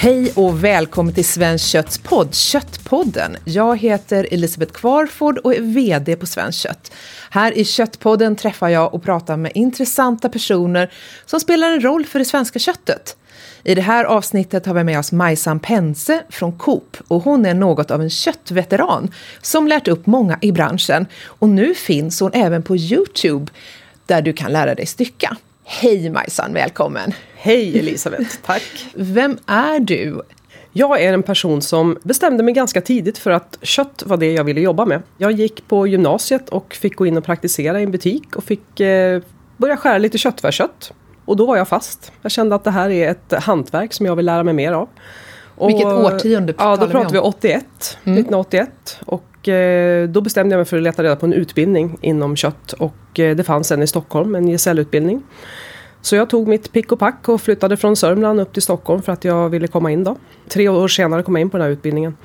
Hej och välkommen till Svenskt Kötts podd, Köttpodden. Jag heter Elisabeth Kvarford och är VD på Svenskt Kött. Här i Köttpodden träffar jag och pratar med intressanta personer som spelar en roll för det svenska köttet. I det här avsnittet har vi med oss Majsan Pense från Coop och hon är något av en köttveteran som lärt upp många i branschen. Och nu finns hon även på Youtube där du kan lära dig stycka. Hej Majsan, välkommen! Hej Elisabeth, tack! Vem är du? Jag är en person som bestämde mig ganska tidigt för att kött var det jag ville jobba med. Jag gick på gymnasiet och fick gå in och praktisera i en butik och fick eh, börja skära lite köttfärskött. Och då var jag fast. Jag kände att det här är ett hantverk som jag vill lära mig mer av. Och, Vilket årtionde Ja, då pratar vi 81, mm. 1981. Och eh, då bestämde jag mig för att leta reda på en utbildning inom kött. Och eh, det fanns en i Stockholm, en gesällutbildning. Så jag tog mitt pick och pack och flyttade från Sörmland upp till Stockholm för att jag ville komma in då. Tre år senare kom jag in på den här utbildningen.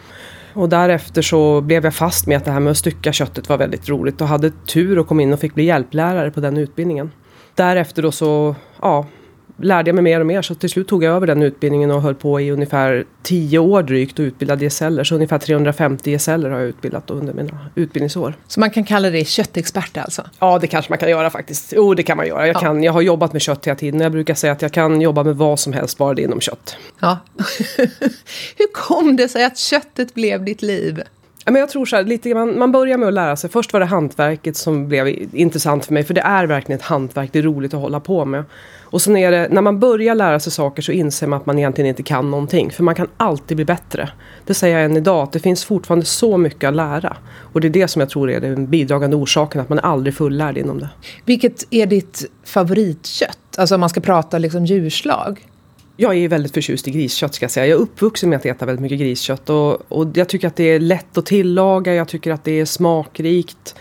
Och därefter så blev jag fast med att det här med att stycka köttet var väldigt roligt och hade tur och kom in och fick bli hjälplärare på den utbildningen. Därefter då så, ja, lärde jag mig mer och mer så till slut tog jag över den utbildningen och höll på i ungefär tio år drygt och utbildade gesäller. Så ungefär 350 gesäller har jag utbildat under mina utbildningsår. Så man kan kalla dig köttexpert alltså? Ja, det kanske man kan göra faktiskt. Jo, det kan man göra. Jag, kan, jag har jobbat med kött hela tiden. Jag brukar säga att jag kan jobba med vad som helst, bara det är inom kött. Ja. Hur kom det sig att köttet blev ditt liv? Men jag tror så här, lite, man, man börjar med att lära sig. Först var det hantverket som blev intressant för mig. För det är verkligen ett hantverk, det är roligt att hålla på med. Och sen är det, när man börjar lära sig saker så inser man att man egentligen inte kan någonting. För man kan alltid bli bättre. Det säger jag än idag, att det finns fortfarande så mycket att lära. Och det är det som jag tror är den bidragande orsaken, att man är aldrig fullärd inom det. Vilket är ditt favoritkött? Alltså om man ska prata liksom djurslag? Jag är väldigt förtjust i griskött ska jag säga. Jag är uppvuxen med att äta väldigt mycket griskött. Och, och jag tycker att det är lätt att tillaga, jag tycker att det är smakrikt.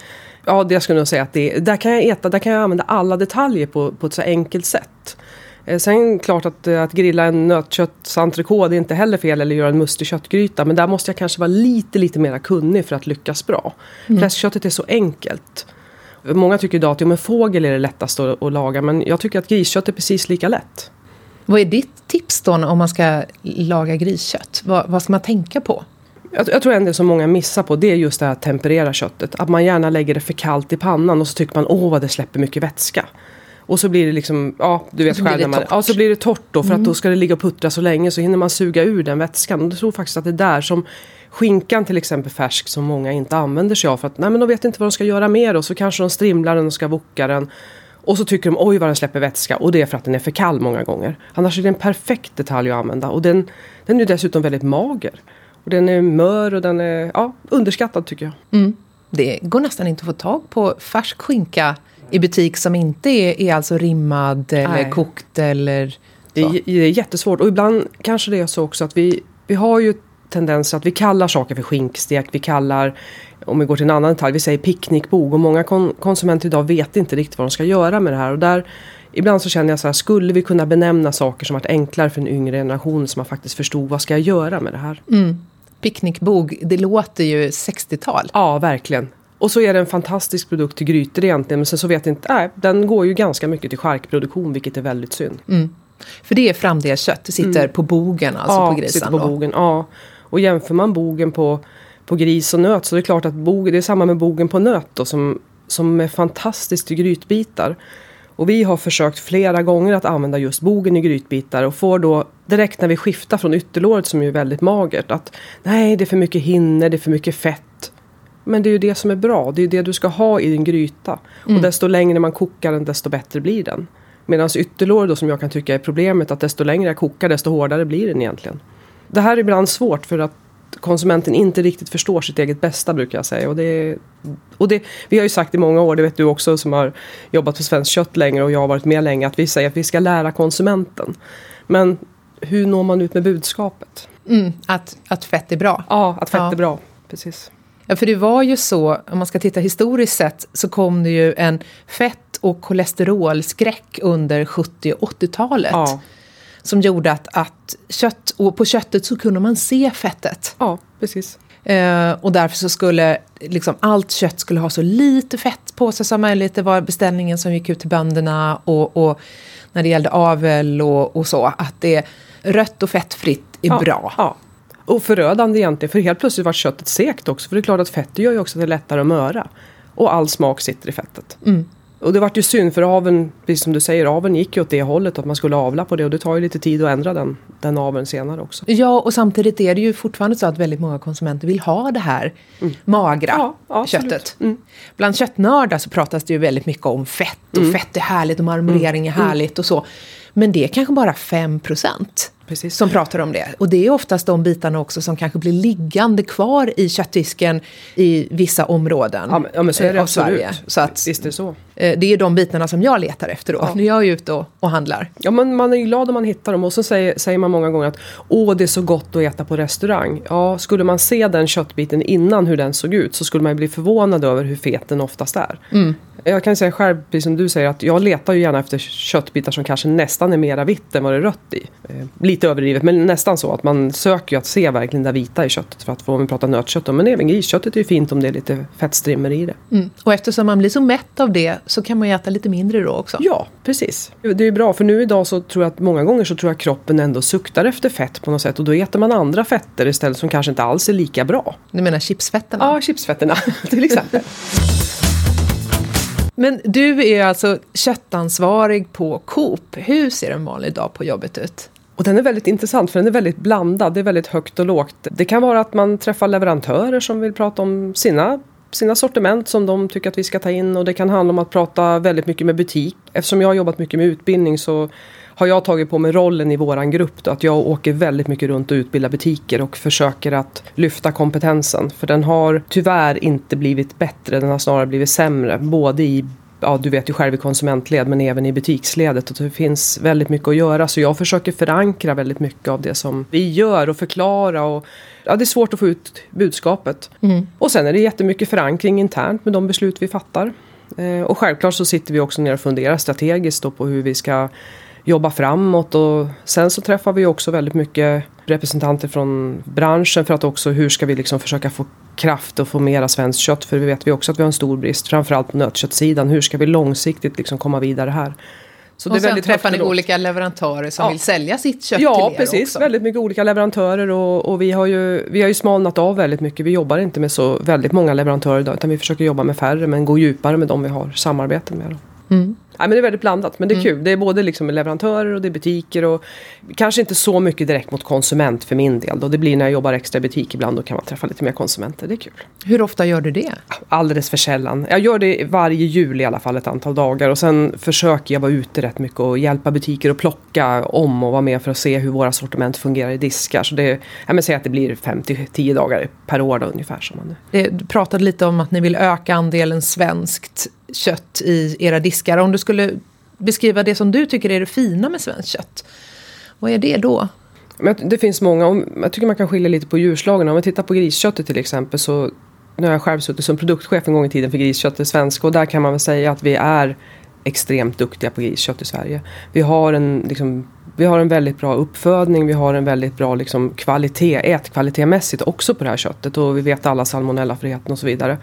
Ja, det jag skulle nog säga att det, där kan jag äta, där kan jag använda alla detaljer på, på ett så enkelt sätt. Eh, sen klart att, eh, att grilla en nötköttsentrikå det är inte heller fel eller göra en mustig köttgryta. Men där måste jag kanske vara lite, lite mer kunnig för att lyckas bra. Mm. Fläskköttet är så enkelt. Många tycker idag att ja, men fågel är det lättaste att, att laga men jag tycker att griskött är precis lika lätt. Vad är ditt tips då om man ska laga griskött? Vad, vad ska man tänka på? Jag, jag tror en del som många missar på det är just det här att temperera köttet. Att man gärna lägger det för kallt i pannan och så tycker man åh vad det släpper mycket vätska. Och så blir det liksom, ja du vet själv. Man, ja så blir det torrt då för mm. att då ska det ligga och puttra så länge så hinner man suga ur den vätskan. Och jag tror faktiskt att det är där som skinkan till exempel färsk som många inte använder sig av. För att nej men de vet inte vad de ska göra med och så kanske de strimlar den och ska voka den. Och så tycker de oj vad den släpper vätska och det är för att den är för kall många gånger. Annars är det en perfekt detalj att använda och den, den är dessutom väldigt mager. Och den är mör och den är ja, underskattad tycker jag. Mm. Det går nästan inte att få tag på färsk skinka i butik som inte är, är alltså rimmad eller Nej. kokt eller det är, det är jättesvårt och ibland kanske det är så också att vi, vi har ju tendens att vi kallar saker för skinkstek, vi kallar om vi går till en annan detalj, vi säger picknickbog och många kon konsumenter idag vet inte riktigt vad de ska göra med det här. Och där, ibland så känner jag så här, skulle vi kunna benämna saker som varit enklare för en yngre generation som man faktiskt förstod vad ska jag göra med det här? Mm. Picknickbog, det låter ju 60-tal. Ja, verkligen. Och så är det en fantastisk produkt till grytor egentligen. Men sen så vet jag inte, nej, den går ju ganska mycket till charkproduktion vilket är väldigt synd. Mm. För det är framdelskött, det sitter mm. på bogen alltså ja, på grisen? sitter på då. bogen, ja. Och jämför man bogen på, på gris och nöt så är det klart att bog, det är samma med bogen på nöt då, som, som är fantastiskt till grytbitar. Och vi har försökt flera gånger att använda just bogen i grytbitar och får då direkt när vi skiftar från ytterlåret som är väldigt magert att nej det är för mycket hinner, det är för mycket fett. Men det är ju det som är bra, det är ju det du ska ha i din gryta. Mm. Och desto längre man kokar den desto bättre blir den. Medan ytterlåret då som jag kan tycka är problemet att desto längre jag kokar desto hårdare blir den egentligen. Det här är ibland svårt för att konsumenten inte riktigt förstår sitt eget bästa brukar jag säga. Och det, och det, vi har ju sagt i många år, det vet du också som har jobbat på Svenskt Kött längre och jag har varit med länge, att vi säger att vi ska lära konsumenten. Men hur når man ut med budskapet? Mm, att, att fett är bra? Ja, att fett ja. är bra. Precis. Ja, för det var ju så, om man ska titta historiskt sett, så kom det ju en fett och kolesterolskräck under 70 och 80-talet. Ja som gjorde att, att kött, och på köttet så kunde man se fettet. Ja, precis. Eh, och därför så skulle liksom, allt kött skulle ha så lite fett på sig som möjligt. Det var beställningen som gick ut till bönderna och, och när det gällde avel och, och så. Att det rött och fettfritt är ja, bra. Ja. Och förödande egentligen, för helt plötsligt var köttet sekt också. För det är klart att fettet gör ju också att det är lättare att möra. Och all smak sitter i fettet. Mm. Och det vart ju synd för aveln, precis som du säger, aveln gick ju åt det hållet att man skulle avla på det och det tar ju lite tid att ändra den, den aveln senare också. Ja, och samtidigt är det ju fortfarande så att väldigt många konsumenter vill ha det här magra Ja, köttet. Mm. Bland köttnördar så pratas det ju väldigt mycket om fett och fett är härligt och marmorering är härligt och så. Men det är kanske bara 5 procent Precis. som pratar om det. Och det är oftast de bitarna också som kanske blir liggande kvar i köttdisken i vissa områden Ja men, ja, men så är det av absolut. Sverige. Så att, Visst är det så. eh, det är de bitarna som jag letar efter då, Ja. när jag är ute och, och handlar. Ja men man är ju glad om man hittar dem och så säger, säger man många gånger att Åh det är så gott att äta på restaurang. Ja, skulle man se den köttbiten innan hur den såg ut så skulle man bli förvånad över hur fet den oftast är. Jag kan säga själv, precis som du säger, att jag letar ju gärna efter köttbitar som kanske nästan är mera vitt än vad det är rött i. Eh, lite överdrivet, men nästan så att man söker ju att se verkligen det vita i köttet för att få, om vi pratar nötkött. Men även grisköttet är ju fint om det är lite fettstrimmer i det. Mm. Och eftersom man blir så mätt av det så kan man ju äta lite mindre då också. Ja, precis. Det är bra för nu idag så tror jag att många gånger så tror jag kroppen ändå suktar efter fett på något sätt och då äter man andra fetter istället som kanske inte alls är lika bra. Du menar chipsfetterna? Ja, chipsfetterna till exempel. Men du är alltså köttansvarig på Coop. Hur ser en vanlig dag på jobbet ut? Och den är väldigt intressant för den är väldigt blandad. Det är väldigt högt och lågt. Det kan vara att man träffar leverantörer som vill prata om sina sina sortiment som de tycker att vi ska ta in och det kan handla om att prata väldigt mycket med butik. Eftersom jag har jobbat mycket med utbildning så har jag tagit på mig rollen i våran grupp då, att jag åker väldigt mycket runt och utbildar butiker och försöker att lyfta kompetensen. För den har tyvärr inte blivit bättre, den har snarare blivit sämre. Både i ja, du vet ju själv i konsumentled men även i butiksledet. Och det finns väldigt mycket att göra så jag försöker förankra väldigt mycket av det som vi gör och förklara. Och, ja, det är svårt att få ut budskapet. Och sen är det jättemycket förankring internt med de beslut vi fattar. Eh, och självklart så sitter vi också ner och funderar strategiskt då på hur vi ska jobba framåt och sen så träffar vi också väldigt mycket representanter från branschen för att också hur ska vi liksom försöka få kraft och få mera svenskt kött för vi vet vi också att vi har en stor brist framförallt på nötköttsidan. Hur ska vi långsiktigt liksom komma vidare här? Så och sen högt träffar och ni olika leverantörer som Ja. vill sälja sitt kött Ja, till er precis. också. Väldigt mycket olika leverantörer och, och vi, har ju, vi har ju smalnat av väldigt mycket. Vi jobbar inte med så väldigt många leverantörer idag utan vi försöker jobba med färre men gå djupare med de vi har samarbete med. Mm. Men det är väldigt blandat men det är kul. Det är både liksom leverantörer och det är butiker och kanske inte så mycket direkt mot konsument för min del. Då. Det blir när jag jobbar extra i butik ibland då kan man träffa lite mer konsumenter. Det är kul. Hur ofta gör du det? Alldeles för sällan. Jag gör det varje jul i alla fall ett antal dagar och sen försöker jag vara ute rätt mycket och hjälpa butiker att plocka om och vara med för att se hur våra sortiment fungerar i diskar. Så det, jag men säg att det blir 5-10 dagar per år då, ungefär. Som man, Det- Du pratade lite om att ni vill öka andelen svenskt kött i era diskar. Om du skulle skulle beskriva det som du tycker är det fina med svenskt kött, vad är det då? Men det finns många, jag tycker man kan skilja lite på djurslagen. Om vi tittar på grisköttet till exempel så nu har jag själv suttit som produktchef en gång i tiden för grisköttet svenska och där kan man väl säga att vi är extremt duktiga på griskött i Sverige. Vi har en, liksom, vi har en väldigt bra uppfödning, vi har en väldigt bra liksom, kvalitet, ätkvalitetmässigt också på det här köttet och vi vet alla salmonellafriheten och så vidare.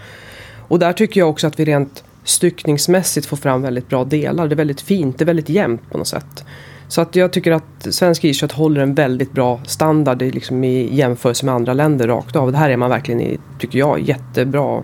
Och där tycker jag också att vi rent styckningsmässigt får fram väldigt bra delar. Det är väldigt fint, det är väldigt jämnt på något sätt. Så att jag tycker att svensk griskött håller en väldigt bra standard liksom i jämförelse med andra länder rakt av. Det här är man verkligen i, tycker jag, jättebra,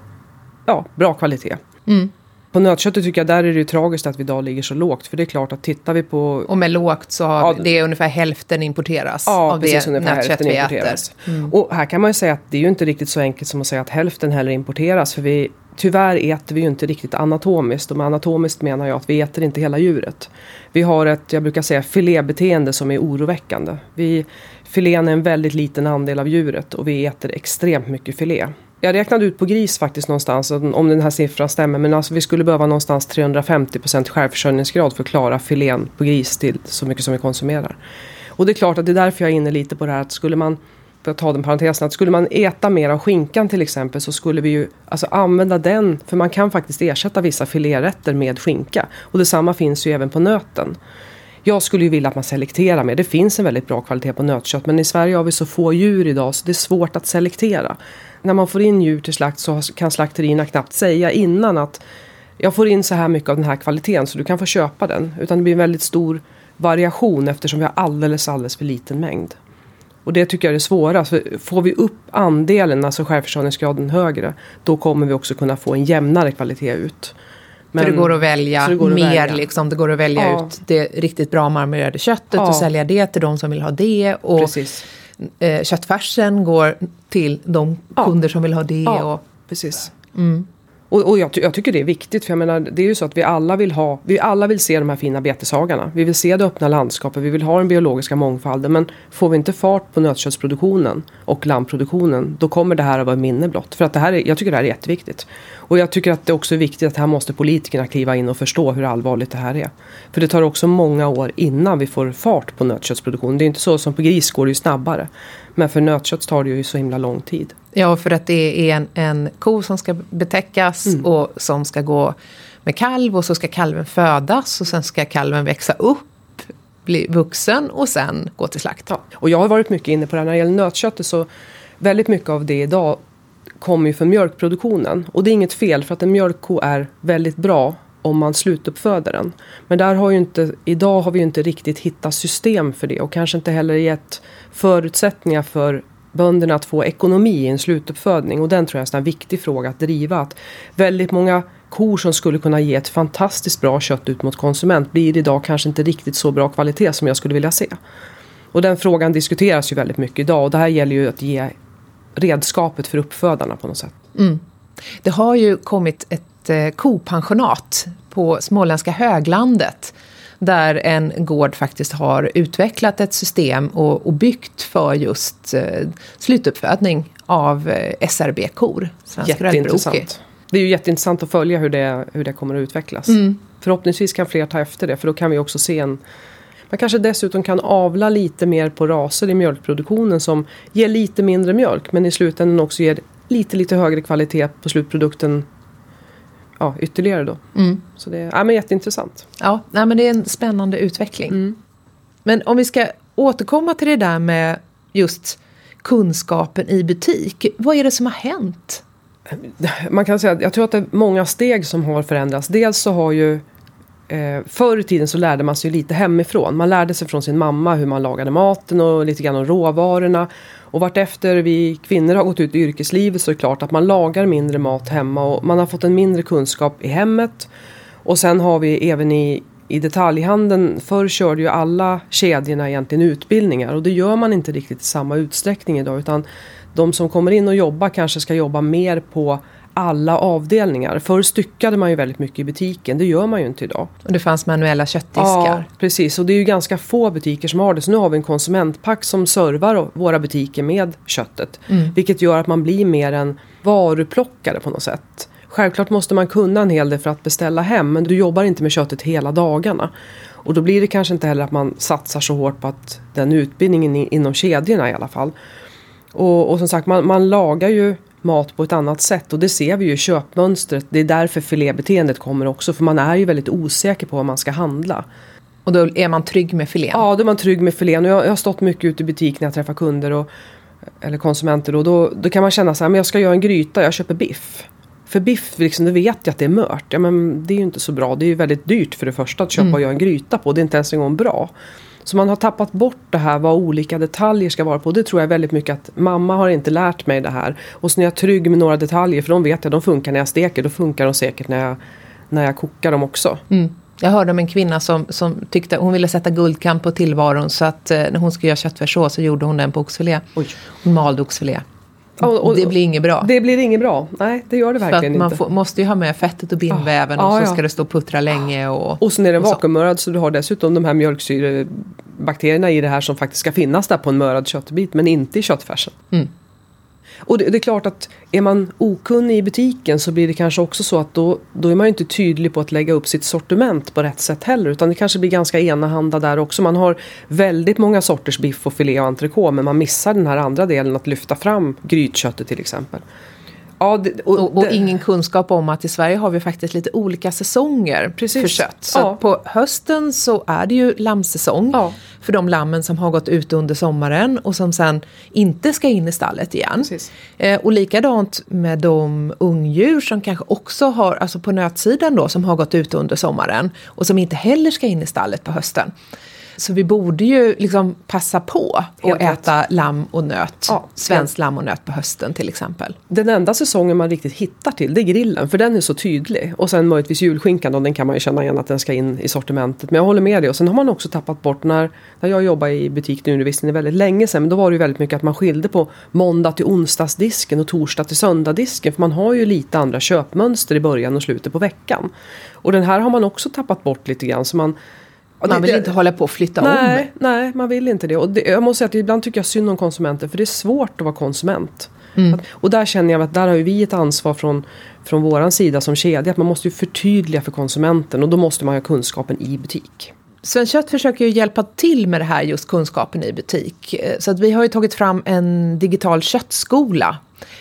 ja, bra kvalitet. Mm. På nötköttet tycker jag där är det ju tragiskt att vi idag ligger så lågt. För det är klart att tittar vi på Och med lågt så har Ja, det är ungefär hälften importeras Ja, av precis det ungefär nötkött hälften vi äter. importeras. Och här kan man ju säga att det är ju inte riktigt så enkelt som att säga att hälften heller importeras. För vi, tyvärr äter vi ju inte riktigt anatomiskt. Och med anatomiskt menar jag att vi äter inte hela djuret. Vi har ett, jag brukar säga, filébeteende som är oroväckande. Vi, filén är en väldigt liten andel av djuret och vi äter extremt mycket filé. Jag räknade ut på gris faktiskt någonstans, om den här siffran stämmer, men alltså vi skulle behöva någonstans 350% självförsörjningsgrad för att klara filén på gris till så mycket som vi konsumerar. Och det är klart att det är därför jag är inne lite på det här att skulle man för att ta den parentesen, att skulle man äta mer av skinkan till exempel så skulle vi ju alltså använda den, för man kan faktiskt ersätta vissa filérätter med skinka. Och detsamma finns ju även på nöten. Jag skulle ju vilja att man selekterar mer. Det finns en väldigt bra kvalitet på nötkött men i Sverige har vi så få djur idag så det är svårt att selektera. När man får in djur till slakt så kan slakterierna knappt säga innan att jag får in så här mycket av den här kvaliteten så du kan få köpa den. Utan det blir en väldigt stor variation eftersom vi har alldeles, alldeles för liten mängd. Och det tycker jag är det svåra. Så får vi upp andelen, alltså självförsörjningsgraden högre, då kommer vi också kunna få en jämnare kvalitet ut. Men, för det går att välja går att mer, välja. Liksom, det går att välja ja. ut det riktigt bra marmorerade köttet ja. och sälja det till de som vill ha det. Och Precis. Eh, köttfärsen går till de kunder som vill ha det. Och, precis. Mm. Och, och jag, jag, tycker det är viktigt för jag menar det är ju så att vi alla vill ha, vi alla vill se de här fina beteshagarna. Vi vill se det öppna landskapet, vi vill ha den biologiska mångfalden men får vi inte fart på nötköttsproduktionen och lammproduktionen då kommer det här att vara minne blott. För att det här är, jag tycker det här är jätteviktigt. Och jag tycker att det också är viktigt att här måste politikerna kliva in och förstå hur allvarligt det här är. För det tar också många år innan vi får fart på nötköttsproduktionen. Det är inte så som på gris går det ju snabbare. Men för nötkött tar det ju så himla lång tid. Ja, för att det är en, en ko som ska betäckas mm. och som ska gå med kalv och så ska kalven födas och sen ska kalven växa upp bli vuxen och sen gå till slakt. Ja. Och jag har varit mycket inne på det här när det gäller nötköttet så väldigt mycket av det idag kommer ju från mjölkproduktionen. Och det är inget fel för att en mjölkko är väldigt bra om man slutuppföder den. Men där har ju inte, idag har vi ju inte riktigt hittat system för det och kanske inte heller gett förutsättningar för bönderna att få ekonomi i en slutuppfödning. Och den tror jag är en viktig fråga att driva. Att väldigt många kor som skulle kunna ge ett fantastiskt bra kött ut mot konsument blir idag kanske inte riktigt så bra kvalitet som jag skulle vilja se. Och den frågan diskuteras ju väldigt mycket idag och det här gäller ju att ge redskapet för uppfödarna på något sätt. Mm. Det har ju kommit ett eh, kopensionat på småländska höglandet där en gård faktiskt har utvecklat ett system och, och byggt för just eh, slutuppfödning av eh, SRB-kor. Jätteintressant. Det är ju jätteintressant att följa hur det, hur det kommer att utvecklas. Mm. Förhoppningsvis kan fler ta efter det för då kan vi också se en man kanske dessutom kan avla lite mer på raser i mjölkproduktionen som ger lite mindre mjölk men i slutändan också ger lite lite högre kvalitet på slutprodukten ja, ytterligare då. Mm. Så det är ja, men jätteintressant. Ja, nej, men det är en spännande utveckling. Mm. Men om vi ska återkomma till det där med just kunskapen i butik. Vad är det som har hänt? Man kan säga att jag tror att det är många steg som har förändrats. Dels så har ju eh, Förr i tiden så lärde man sig lite hemifrån. Man lärde sig från sin mamma hur man lagade maten och lite grann om råvarorna. Och vartefter vi kvinnor har gått ut i yrkeslivet så är det klart att man lagar mindre mat hemma och man har fått en mindre kunskap i hemmet. Och sen har vi även i, i detaljhandeln, förr körde ju alla kedjorna egentligen utbildningar och det gör man inte riktigt i samma utsträckning idag utan de som kommer in och jobbar kanske ska jobba mer på alla avdelningar. Förr styckade man ju väldigt mycket i butiken, det gör man ju inte idag. Och det fanns manuella köttdiskar. Ja, precis. Och det är ju ganska få butiker som har det. Så nu har vi en konsumentpack som servar våra butiker med köttet. Mm. Vilket gör att man blir mer en varuplockare på något sätt. Självklart måste man kunna en hel del för att beställa hem men du jobbar inte med köttet hela dagarna. Och då blir det kanske inte heller att man satsar så hårt på att den utbildningen inom kedjorna i alla fall. Och, och som sagt man, man lagar ju mat på ett annat sätt och det ser vi ju i köpmönstret. Det är därför filébeteendet kommer också för man är ju väldigt osäker på vad man ska handla. Och då är man trygg med filén? Ja, då är man trygg med filén. Och jag, jag har stått mycket ute i butik när jag träffar kunder och, eller konsumenter och då, då kan man känna så här, men jag ska göra en gryta, jag köper biff. För biff, liksom, det vet jag att det är mört. Ja, men det är ju inte så bra. Det är ju väldigt dyrt för det första att köpa mm. och göra en gryta på. Det är inte ens en gång bra. Så man har tappat bort det här vad olika detaljer ska vara på. Det tror jag väldigt mycket att mamma har inte lärt mig det här. Och så är jag trygg med några detaljer för de vet jag, de funkar när jag steker. Då funkar de säkert när jag, när jag kokar dem också. Mm. Jag hörde om en kvinna som, som tyckte hon ville sätta guldkant på tillvaron så att eh, när hon skulle göra köttfärssås så gjorde hon den på oxfilé. Hon malde oxfilé. Och, och, det blir inget bra. Det blir inget bra. Nej, det gör det verkligen att man inte. Får, måste ju ha med fettet och bindväven ah, och så ja. ska det stå och puttra länge. Och, och sen är den vakuummörad så du har dessutom de här mjölksyrebakterierna i det här som faktiskt ska finnas där på en mörad köttbit men inte i köttfärsen. Mm. Och det, det, är klart att är man okunnig i butiken så blir det kanske också så att då, då är man ju inte tydlig på att lägga upp sitt sortiment på rätt sätt heller. Utan det kanske blir ganska enahanda där också. Man har väldigt många sorters biff och filé och entrecote men man missar den här andra delen att lyfta fram grytköttet till exempel. Ja, det, och, och, och, ingen kunskap om att i Sverige har vi faktiskt lite olika säsonger Precis. för kött. Så Ja. på hösten så är det ju lammsäsong Ja. för de lammen som har gått ut under sommaren och som sen inte ska in i stallet igen. Precis. Eh, och likadant med de ungdjur som kanske också har, alltså på nötsidan då, som har gått ut under sommaren och som inte heller ska in i stallet på hösten. Så vi borde ju liksom passa på att äta lamm och nöt. Ja, Svenskt lamm och nöt på hösten till exempel. Den enda säsongen man riktigt hittar till det är grillen för den är så tydlig. Och sen möjligtvis julskinkan och den kan man ju känna igen att den ska in i sortimentet. Men jag håller med dig. Och sen har man också tappat bort när, när jag jobbade i butik nu, visst det är väldigt länge sedan. Men då var det ju väldigt mycket att man skilde på måndag till onsdagsdisken och torsdag till söndagdisken. För man har ju lite andra köpmönster i början och slutet på veckan. Och den här har man också tappat bort lite grann. Så man, Man det- vill det- inte hålla på och flytta Nej, om. nej, man vill inte det. Och det, jag måste säga att ibland tycker jag synd om konsumenter för det är svårt att vara konsument. Att, och där känner jag att där har vi ett ansvar från, från våran sida som kedja att man måste ju förtydliga för konsumenten och då måste man ha kunskapen i butik. Svenskt Kött försöker ju hjälpa till med det här just kunskapen i butik. Eh, så att vi har ju tagit fram en digital köttskola,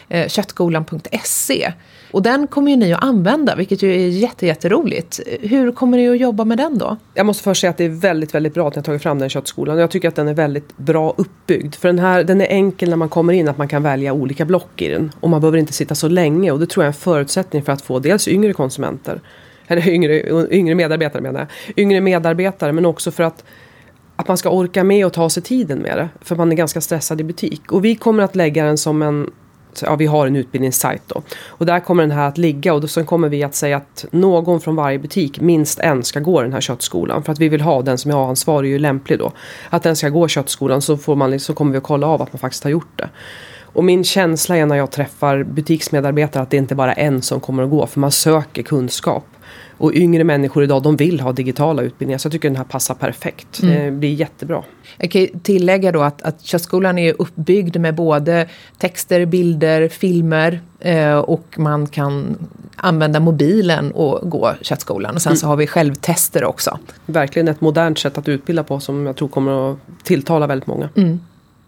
eh, köttskolan.se. Och den kommer ju ni att använda, vilket ju är jätte, jätteroligt. Eh, hur kommer ni att jobba med den då? Jag måste först säga att det är väldigt, väldigt bra att ni har tagit fram den köttskolan. Jag tycker att den är väldigt bra uppbyggd. För den här, den är enkel när man kommer in, att man kan välja olika block i den. Och man behöver inte sitta så länge och det tror jag är en förutsättning för att få dels yngre konsumenter, eller yngre, yngre medarbetare menar jag, yngre medarbetare men också för att att man ska orka med och ta sig tiden med det. För man är ganska stressad i butik. Och vi kommer att lägga den som en Ja, vi har en utbildningssajt då. Och där kommer den här att ligga och då, sen kommer vi att säga att någon från varje butik, minst en, ska gå den här köttskolan. För att vi vill ha den som är ansvarig är ju lämplig då. Att den ska gå köttskolan så, får man, så kommer vi att kolla av att man faktiskt har gjort det. Och min känsla är när jag träffar butiksmedarbetare att det inte bara är en som kommer att gå. För man söker kunskap. Och yngre människor idag de vill ha digitala utbildningar. Så jag tycker den här passar perfekt. Det blir jättebra. Jag kan tillägga då att, att köttskolan är uppbyggd med både texter, bilder, filmer eh, och man kan använda mobilen och gå köttskolan. Och sen så har vi självtester också. Verkligen ett modernt sätt att utbilda på som jag tror kommer att tilltala väldigt många.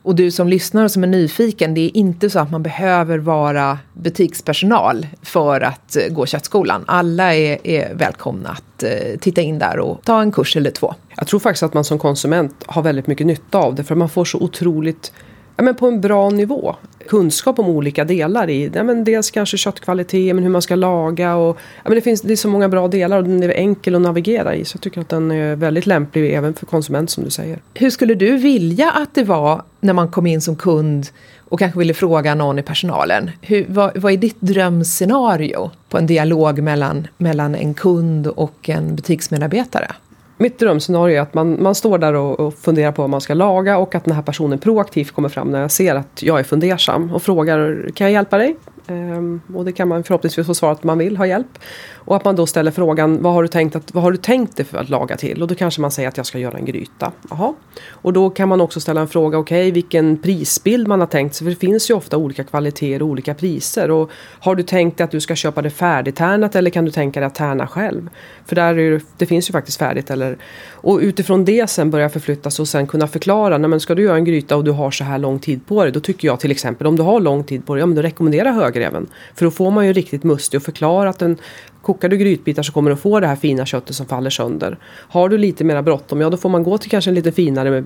Och du som lyssnar och som är nyfiken, det är inte så att man behöver vara butikspersonal för att eh, gå köttskolan. Alla är, är välkomna att eh, titta in där och ta en kurs eller två. Jag tror faktiskt att man som konsument har väldigt mycket nytta av det för man får så otroligt Ja, men på en bra nivå. Kunskap om olika delar i, ja, men dels kanske köttkvalitet, men hur man ska laga och ja, men det, finns, det är så många bra delar och den är enkel att navigera i. Så jag tycker att den är väldigt lämplig även för konsument som du säger. Hur skulle du vilja att det var när man kom in som kund och kanske ville fråga någon i personalen? Hur, vad, vad är ditt drömscenario på en dialog mellan, mellan en kund och en butiksmedarbetare? Mitt drömscenario är att man, man står där och, och funderar på vad man ska laga och att den här personen proaktivt kommer fram när jag ser att jag är fundersam och frågar kan jag hjälpa dig? Ehm, och det kan man förhoppningsvis få svar att man vill ha hjälp. Och att man då ställer frågan vad har du tänkt, att, vad har du tänkt dig för att laga till? Och då kanske man säger att jag ska göra en gryta. Aha. Och då kan man också ställa en fråga, okej vilken prisbild man har tänkt sig. För det finns ju ofta olika kvaliteter och olika priser. Och har du tänkt dig att du ska köpa det färdigtärnat eller kan du tänka dig att tärna själv? För där är det, det finns ju faktiskt färdigt. Eller, och utifrån det sen börja förflyttas och sen kunna förklara. Nej, men ska du göra en gryta och du har så här lång tid på dig. Då tycker jag till exempel om du har lång tid på dig. Ja men då rekommenderar högreven. För då får man ju riktigt mustig och förklara att den Kokar du grytbitar så kommer du få det här fina köttet som faller sönder. Har du lite mera bråttom, ja då får man gå till kanske en lite finare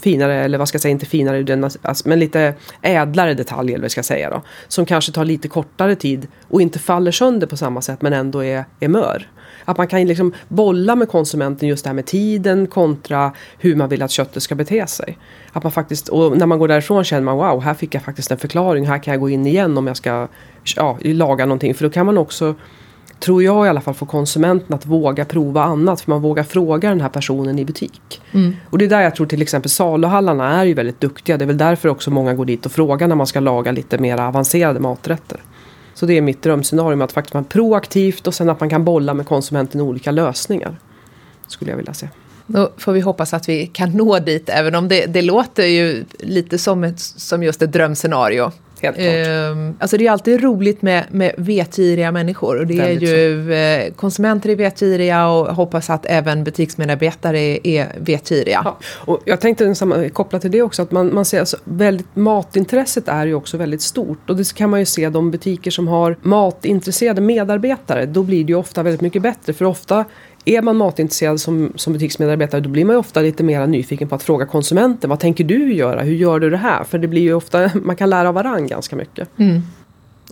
finare, eller vad ska jag säga, inte finare, den- alltså, alltså, men lite ädlare detaljer, eller vad ska jag säga då. Som kanske tar lite kortare tid och inte faller sönder på samma sätt men ändå är, är mör. Att man kan liksom bolla med konsumenten just det här med tiden kontra hur man vill att köttet ska bete sig. Att man faktiskt, och när man går därifrån känner man wow, här fick jag faktiskt en förklaring, här kan jag gå in igen om jag ska ja, laga någonting. För då kan man också tror jag i alla fall, få konsumenten att våga prova annat. För man vågar fråga den här personen i butik. Och det är där jag tror till exempel saluhallarna är ju väldigt duktiga. Det är väl därför också många går dit och frågar när man ska laga lite mer avancerade maträtter. Så det är mitt drömscenario med att faktiskt vara proaktivt och sen att man kan bolla med konsumenten olika lösningar. Skulle jag vilja se. Då får vi hoppas att vi kan nå dit, även om det, det låter ju lite som, ett, som just ett drömscenario. Helt klart. Ehm, alltså det är alltid roligt med, med vetgiriga människor och det Väldigt är ju eh, konsumenter är vetgiriga och hoppas att även butiksmedarbetare är, är vetgiriga. Ja, och jag tänkte koppla till det också att man, man ser alltså, väldigt, matintresset är ju också väldigt stort och det kan man ju se de butiker som har matintresserade medarbetare då blir det ju ofta väldigt mycket bättre för ofta är man matintresserad som, som butiksmedarbetare då blir man ju ofta lite mer nyfiken på att fråga konsumenten vad tänker du göra, hur gör du det här? För det blir ju ofta, man kan lära av varandra ganska mycket.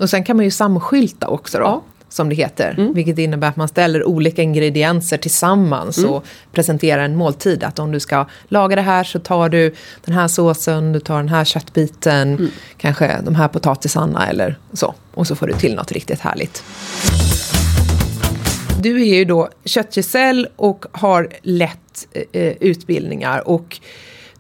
Och sen kan man ju samskylta också då. Ja. som det heter. Mm. Vilket innebär att man ställer olika ingredienser tillsammans mm. och presenterar en måltid. Att om du ska laga det här så tar du den här såsen, du tar den här köttbiten, mm. kanske de här potatisarna eller så. Och så får du till något riktigt härligt. Du är ju då köttgesäll och har lett eh, eh, utbildningar. Och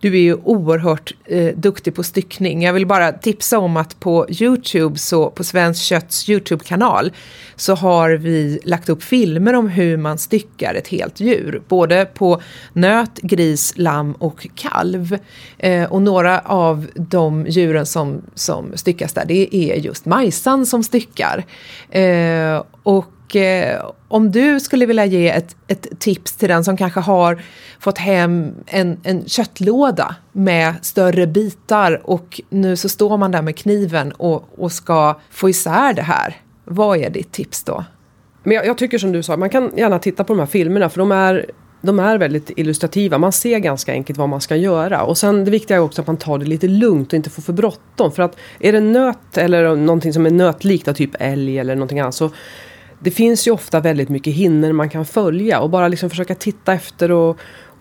du är ju oerhört eh, duktig på styckning. Jag vill bara tipsa om att på Youtube, så på Svenskt Kötts Youtube-kanal, så har vi lagt upp filmer om hur man styckar ett helt djur. Både på nöt, gris, lamm och kalv. Eh, och några av de djuren som, som styckas där, det är just majsan som styckar. Eh, och eh, om du skulle vilja ge ett, ett, tips till den som kanske har fått hem en, en köttlåda med större bitar och nu så står man där med kniven och, och ska få isär det här. Vad är ditt tips då? Men jag, jag, tycker som du sa, man kan gärna titta på de här filmerna för de är, de är väldigt illustrativa. Man ser ganska enkelt vad man ska göra. Och sen det viktiga är också att man tar det lite lugnt och inte får för bråttom. För att är det nöt eller någonting som är nötlikt, typ älg eller någonting annat, så det finns ju ofta väldigt mycket hinnor man kan följa och bara liksom försöka titta efter och,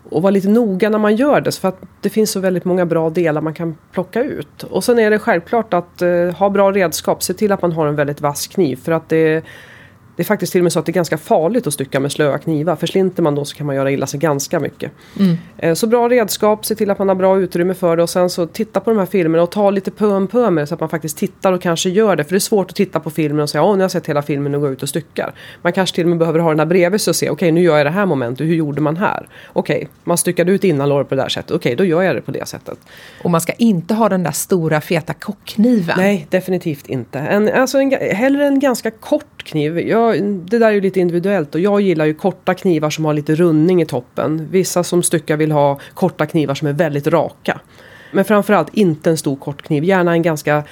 och vara lite noga när man gör det. För att det finns så väldigt många bra delar man kan plocka ut. Och sen är det självklart att eh, ha bra redskap. Se till att man har en väldigt vass kniv. För att det, det är faktiskt till och med så att det är ganska farligt att stycka med slöa knivar. Förslinter man då så kan man göra illa sig ganska mycket. Mm. Eh, så bra redskap, se till att man har bra utrymme för det och sen så titta på de här filmerna och ta lite pö om pö med det så att man faktiskt tittar och kanske gör det. För det är svårt att titta på filmen och säga åh nu har jag sett hela filmen och gå ut och styckar. Man kanske till och med behöver ha den här bredvid sig och se okej okay, nu gör jag det här momentet, hur gjorde man här? Okej, okay, man styckade ut innanlåret på det där sättet, okej okay, då gör jag det på det sättet. Och man ska inte ha den där stora feta kockkniven. Nej, definitivt inte. En, alltså en, hellre en ganska kort kniv. Jag, det där är ju lite individuellt och jag gillar ju korta knivar som har lite rundning i toppen. Vissa som styckar vill ha korta knivar som är väldigt raka. Men framförallt inte en stor kort kniv, gärna en ganska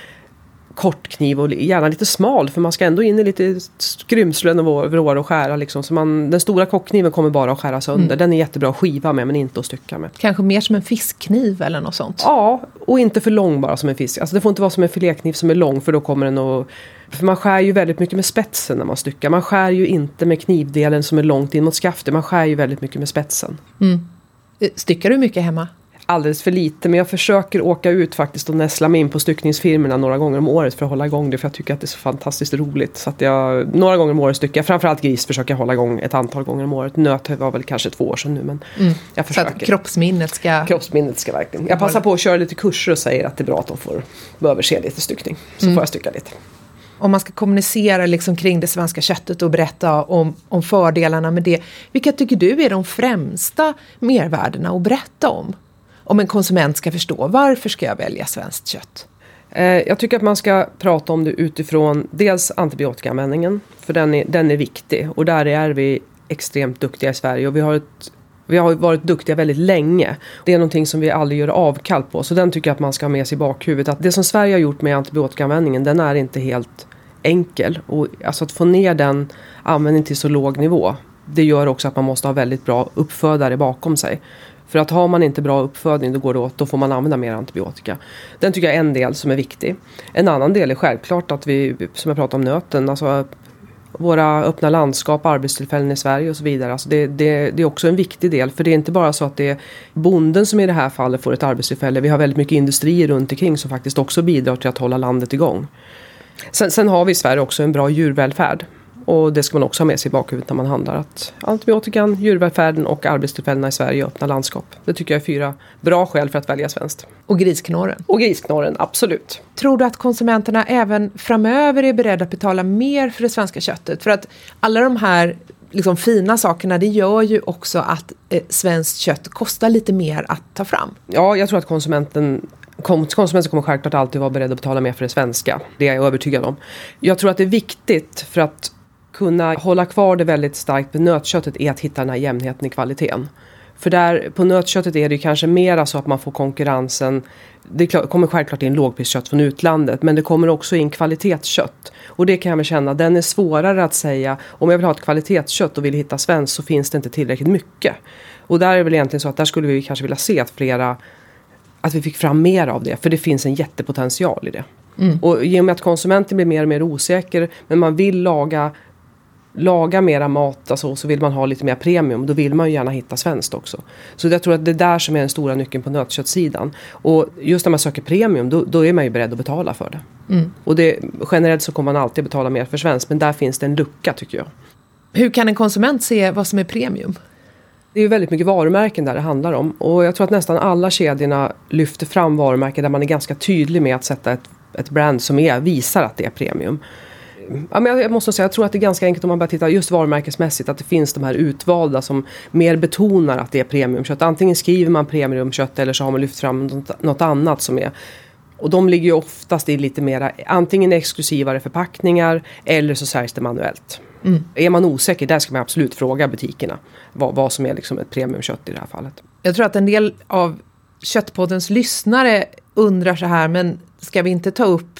kort kniv och gärna lite smal för man ska ändå in i lite skrymslen och vrår och skära liksom. Så man, den stora kockkniven kommer bara att skära sönder. Mm. Den är jättebra att skiva med men inte att stycka med. Kanske mer som en fiskkniv eller något sånt? Ja, och inte för lång bara som en fisk. Alltså det får inte vara som en filékniv som är lång för då kommer den att för man skär ju väldigt mycket med spetsen när man styckar. Man skär ju inte med knivdelen som är långt in mot skaftet. Man skär ju väldigt mycket med spetsen. Mm. Styckar du mycket hemma? alldeles för lite. Men jag försöker åka ut faktiskt och näsla mig in på styckningsfirmorna några gånger om året för att hålla igång det. För jag tycker att det är så fantastiskt roligt. Så att jag, några gånger om året styckar jag. Framförallt gris försöker jag hålla igång ett antal gånger om året. Nöt var väl kanske två år sedan nu. Men mm. jag försöker. Så att kroppsminnet ska... Kroppsminnet ska verkligen. Jag passar på att köra lite kurser och säger att det är bra att de får behöver se lite styckning. Så mm. får jag stycka lite om man ska kommunicera liksom kring det svenska köttet och berätta om, om fördelarna med det. Vilka tycker du är de främsta mervärdena att berätta om? om en konsument ska förstå varför ska jag välja svenskt kött? Eh, jag tycker att man ska prata om det utifrån dels antibiotikaanvändningen, för den är, den är viktig och där är vi extremt duktiga i Sverige och vi har ett vi har varit duktiga väldigt länge. Det är någonting som vi aldrig gör avkall på. Så den tycker jag att man ska ha med sig i bakhuvudet. Att det som Sverige har gjort med antibiotikaanvändningen den är inte helt enkel. Och alltså att få ner den användningen till så låg nivå. Det gör också att man måste ha väldigt bra uppfödare bakom sig. För att har man inte bra uppfödning då går det åt, då får man använda mer antibiotika. Den tycker jag är en del som är viktig. En annan del är självklart att vi, som jag pratade om nöten, alltså våra öppna landskap, arbetstillfällen i Sverige och så vidare. Alltså det, det, det, är också en viktig del för det är inte bara så att det är bonden som i det här fallet får ett arbetstillfälle. Vi har väldigt mycket industrier runt omkring som faktiskt också bidrar till att hålla landet igång. Sen, sen har vi i Sverige också en bra djurvälfärd. Och det ska man också ha med sig i bakhuvudet när man handlar. Att antibiotikan, djurvälfärden och arbetstillfällena i Sverige och öppna landskap. Det tycker jag är fyra bra skäl för att välja svenskt. Och grisknorren? Och grisknorren, absolut. Tror du att konsumenterna även framöver är beredda att betala mer för det svenska köttet? För att alla de här liksom fina sakerna det gör ju också att eh, svenskt kött kostar lite mer att ta fram. Ja, jag tror att konsumenten Konsumenten kommer självklart alltid vara beredd att betala mer för det svenska. Det är jag övertygad om. Jag tror att det är viktigt för att kunna hålla kvar det väldigt starkt med nötköttet är att hitta den här jämnheten i kvaliteten. För där, på nötköttet är det kanske mera så att man får konkurrensen. Det kommer självklart in lågpriskött från utlandet men det kommer också in kvalitetskött. Och det kan jag väl känna, den är svårare att säga. Om jag vill ha ett kvalitetskött och vill hitta svenskt så finns det inte tillräckligt mycket. Och där är det väl egentligen så att där skulle vi kanske vilja se att flera att vi fick fram mer av det. För det finns en jättepotential i det. Mm. Och i och med att konsumenten blir mer och mer osäker men man vill laga lagar mera mat alltså, så vill man ha lite mer premium. Då vill man ju gärna hitta svenskt också. Så jag tror att det är där som är den stora nyckeln på nötköttsidan. Och just när man söker premium då, då är man ju beredd att betala för det. Mm. Och det, generellt så kommer man alltid betala mer för svenskt. Men där finns det en lucka tycker jag. Hur kan en konsument se vad som är premium? Det är ju väldigt mycket varumärken där det handlar om. Och jag tror att nästan alla kedjorna lyfter fram varumärken där man är ganska tydlig med att sätta ett, ett brand som är, visar att det är premium. Ja, men jag måste säga, jag tror att det är ganska enkelt om man bara tittar just varumärkesmässigt att det finns de här utvalda som mer betonar att det är premiumkött. Antingen skriver man premiumkött eller så har man lyft fram något annat som är och de ligger ju oftast i lite mera antingen exklusivare förpackningar eller så säljs det manuellt. Mm. Är man osäker, där ska man absolut fråga butikerna vad, vad som är liksom ett premiumkött i det här fallet. Jag tror att en del av Köttpoddens lyssnare undrar så här, men ska vi inte ta upp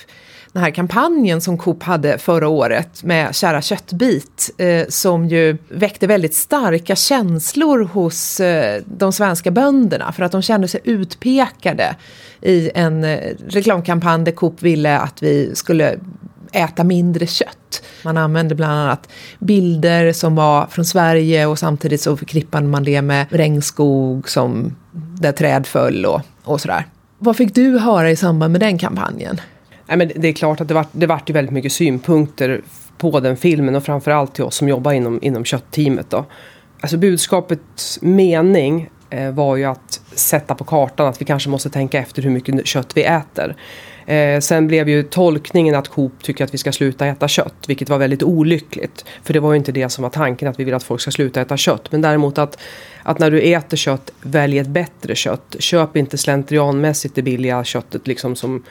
den här kampanjen som Coop hade förra året med Kära köttbit eh, som ju väckte väldigt starka känslor hos eh, de svenska bönderna för att de kände sig utpekade i en eh, reklamkampanj där Coop ville att vi skulle äta mindre kött. Man använde bland annat bilder som var från Sverige och samtidigt så förknippade man det med regnskog som där träd föll och, och sådär. Vad fick du höra i samband med den kampanjen? Nej, men det är klart att det vart, det vart ju väldigt mycket synpunkter på den filmen och framförallt till oss som jobbar inom, inom köttteamet. Då. Alltså budskapets mening eh, var ju att sätta på kartan att vi kanske måste tänka efter hur mycket kött vi äter. Eh, sen blev ju tolkningen att Coop tycker att vi ska sluta äta kött, vilket var väldigt olyckligt. För det var ju inte det som var tanken, att vi vill att folk ska sluta äta kött. Men däremot att, att när du äter kött, välj ett bättre kött. Köp inte slentrianmässigt det billiga köttet. Liksom som,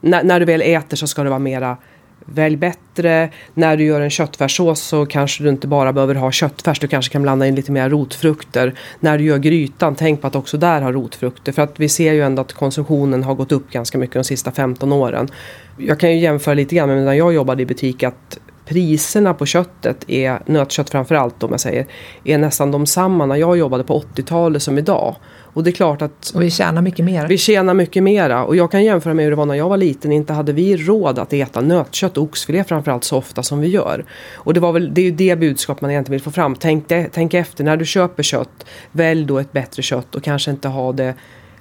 när, när du väl äter så ska det vara mera Välj bättre. När du gör en köttfärssås så kanske du inte bara behöver ha köttfärs. Du kanske kan blanda in lite mer rotfrukter. När du gör grytan, tänk på att också där ha rotfrukter. För att vi ser ju ändå att konsumtionen har gått upp ganska mycket de sista 15 åren. Jag kan ju jämföra lite grann med när jag jobbade i butik att priserna på köttet, är, nötkött framförallt om jag säger, är nästan de samma när jag jobbade på 80-talet som idag. Och det är klart att... Och vi tjänar mycket mer. Vi tjänar mycket mera. Och jag kan jämföra med hur det var när jag var liten. Inte hade vi råd att äta nötkött och oxfilé framförallt så ofta som vi gör. Och det, var väl, det är ju det budskap man egentligen vill få fram. Tänk, tänk efter när du köper kött. Välj då ett bättre kött och kanske inte ha det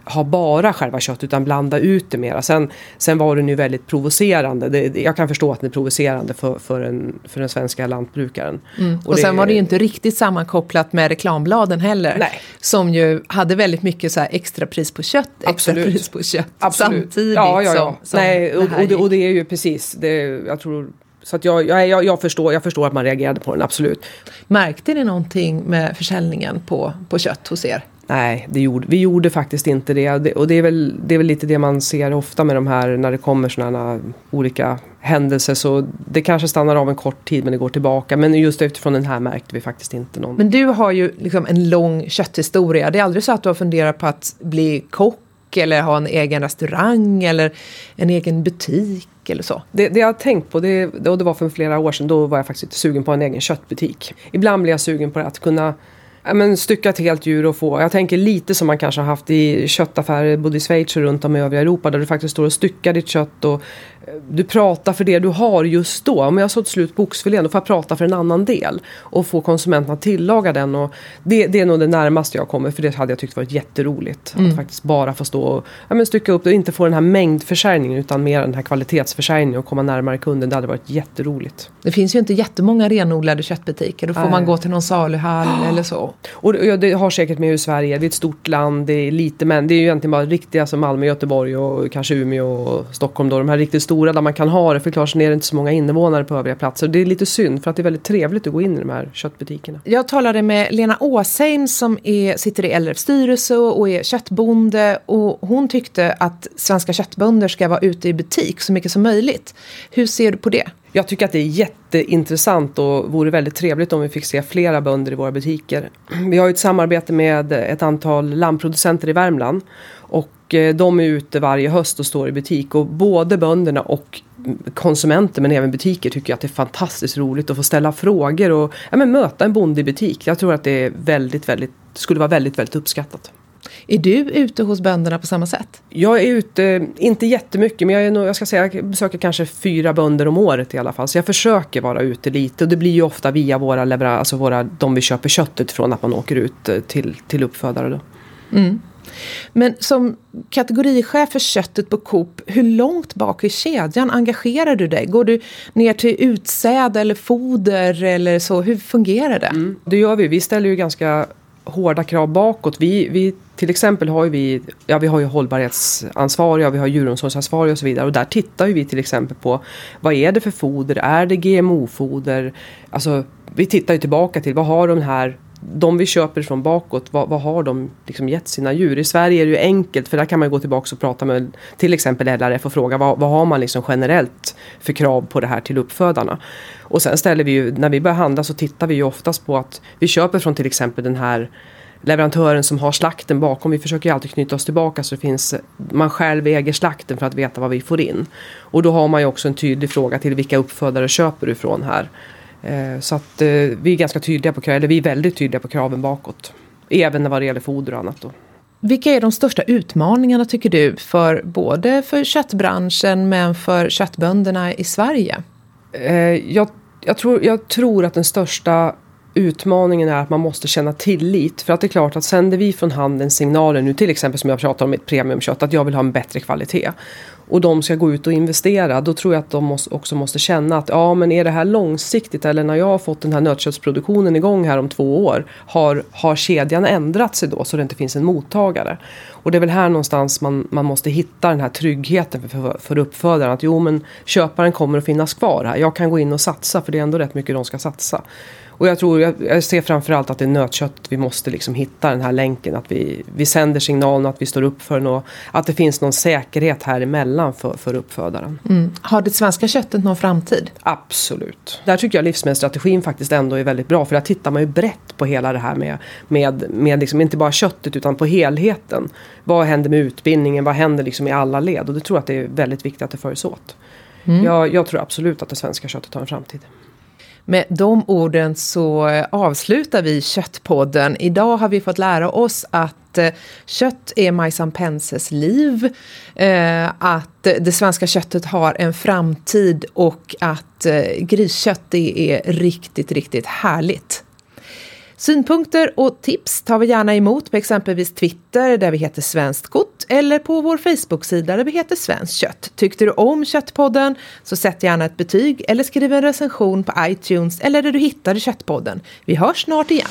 ha bara själva kött utan blanda ut det mera. Sen, sen var den ju väldigt provocerande. Det, jag kan förstå att den är provocerande för, för, en, för den svenska lantbrukaren. Mm. Och, och sen var det ju inte riktigt sammankopplat med reklambladen heller. Nej. Som ju hade väldigt mycket så här extra pris på kött, extra Absolut. pris på kött Absolut. samtidigt ja, ja, ja. som, som Nej, och, det och, det, och det är ju precis, det, jag tror så att jag, jag, jag, jag, förstår, jag förstår att man reagerade på den, absolut. Märkte ni någonting med försäljningen på, på kött hos er? Nej, det gjorde, vi gjorde faktiskt inte det. och det är, väl, det är väl lite det man ser ofta med de här när det kommer sådana olika händelser. Så det kanske stannar av en kort tid men det går tillbaka. Men just utifrån den här märkte vi faktiskt inte någon. Men du har ju liksom en lång kötthistoria. Det är aldrig så att du har funderat på att bli kock eller ha en egen restaurang eller en egen butik eller så? Det, det jag har tänkt på, det, och det var för flera år sedan, då var jag faktiskt sugen på en egen köttbutik. Ibland blir jag sugen på att kunna men stycka ett helt djur och få, jag tänker lite som man kanske har haft i köttaffärer både i Schweiz och runt om i övriga Europa där du faktiskt står och styckar ditt kött och du pratar för det du har just då. Om jag har sålt slut på oxfilén då får jag prata för en annan del och få konsumenten att tillaga den. Och det, det är nog det närmaste jag kommer för det hade jag tyckt varit jätteroligt. Mm. Att faktiskt bara få stå och ja, men stycka upp det och inte få den här mängdförsäljningen utan mer den här kvalitetsförsäljningen och komma närmare kunden. Det hade varit jätteroligt. Det finns ju inte jättemånga renodlade köttbutiker. Då får Nej. man gå till någon saluhall eller så. Och det- det har säkert med hur Sverige är. Det är ett stort land, det är lite men det är ju egentligen bara riktiga som Malmö, Göteborg och kanske Umeå och Stockholm då. De här riktigt stora där man kan ha det. För klart så är det inte så många invånare på övriga platser. Det är lite synd för att det är väldigt trevligt att gå in i de här köttbutikerna. Jag talade med Lena Åsheim som är, sitter i LRFs styrelse och är köttbonde och hon tyckte att svenska köttbönder ska vara ute i butik så mycket som möjligt. Hur ser du på det? Jag tycker att det är jätteintressant och vore väldigt trevligt om vi fick se flera bönder i våra butiker. Vi har ju ett samarbete med ett antal lammproducenter i Värmland. Och eh, de är ute varje höst och står i butik. Och både bönderna och konsumenter men även butiker tycker att det är fantastiskt roligt att få ställa frågor och ja, men möta en bonde i butik. Jag tror att det är väldigt, väldigt, skulle vara väldigt, väldigt uppskattat. Är du ute hos bönderna på samma sätt? Jag är ute, inte jättemycket, men jag, är nog, jag ska säga jag besöker kanske fyra bönder om året i alla fall. Så jag försöker vara ute lite och det blir ju ofta via våra leveranser, alltså våra, de vi köper köttet från, att man åker ut eh, till, till uppfödare. Då. Mm. Men som kategorichef för köttet på Coop, hur långt bak i kedjan engagerar du dig? Går du ner till utsäde eller foder eller så? Hur fungerar det? Mm, det gör vi. Vi ställer ju ganska hårda krav bakåt. Vi, vi, till exempel har vi, ja, vi har ju hållbarhetsansvariga, vi har djuromsorgsansvariga och så vidare. Och där tittar vi till exempel på vad är det för foder? Är det GMO-foder? Alltså, vi tittar ju tillbaka till vad har de här de vi köper från bakåt, vad, vad, har de liksom gett sina djur? I Sverige är det ju enkelt för där kan man gå tillbaka och prata med till exempel LRF och fråga vad, vad har man liksom generellt för krav på det här till uppfödarna? Och sen ställer vi ju, när vi börjar handla så tittar vi ju oftast på att vi köper från till exempel den här leverantören som har slakten bakom. Vi försöker ju alltid knyta oss tillbaka så det finns, man själv äger slakten för att veta vad vi får in. Och då har man ju också en tydlig fråga till vilka uppfödare köper du ifrån här? Eh, så att eh, vi är ganska tydliga på eller vi är väldigt tydliga på kraven bakåt. Även vad det gäller foder och annat då. Vilka är de största utmaningarna tycker du, för både för köttbranschen men för köttbönderna i Sverige? Eh, jag, jag, tror, jag tror att den största utmaningen är att man måste känna tillit. För att det är klart att sänder vi från handeln signaler nu till exempel som jag pratar om ett premiumkött att jag vill ha en bättre kvalitet och de ska gå ut och investera, då tror jag att de också måste känna att ja men är det här långsiktigt eller när jag har fått den här nötköttsproduktionen igång här om två år har, har kedjan ändrat sig då så det inte finns en mottagare? Och det är väl här någonstans man, man måste hitta den här tryggheten för, för, för uppfödaren att jo men köparen kommer att finnas kvar här, jag kan gå in och satsa för det är ändå rätt mycket de ska satsa. Och jag tror, jag, jag ser framförallt att det är nötkött vi måste liksom hitta den här länken. Att vi, vi sänder signalen att vi står upp för något. Att det finns någon säkerhet här emellan för, för uppfödaren. Mm. Har det svenska köttet någon framtid? Absolut. Där tycker jag livsmedelsstrategin faktiskt ändå är väldigt bra. För där tittar man ju brett på hela det här med, med, med liksom inte bara köttet utan på helheten. Vad händer med utbildningen? Vad händer liksom i alla led? Och det tror jag att det är väldigt viktigt att det följs åt. Mm. Jag, jag tror absolut att det svenska köttet har en framtid. Med de orden så eh, avslutar vi Köttpodden. Idag har vi fått lära oss att eh, kött är Majsan Penses liv, eh, att det svenska köttet har en framtid och att griskött det är riktigt, riktigt härligt. Synpunkter och tips tar vi gärna emot på exempelvis Twitter där vi heter Svenskt Gott eller på vår Facebook-sida där vi heter Svenskt Kött. Tyckte du om Köttpodden så sätt gärna ett betyg eller skriv en recension på iTunes eller där du hittade Köttpodden. Vi hörs snart igen.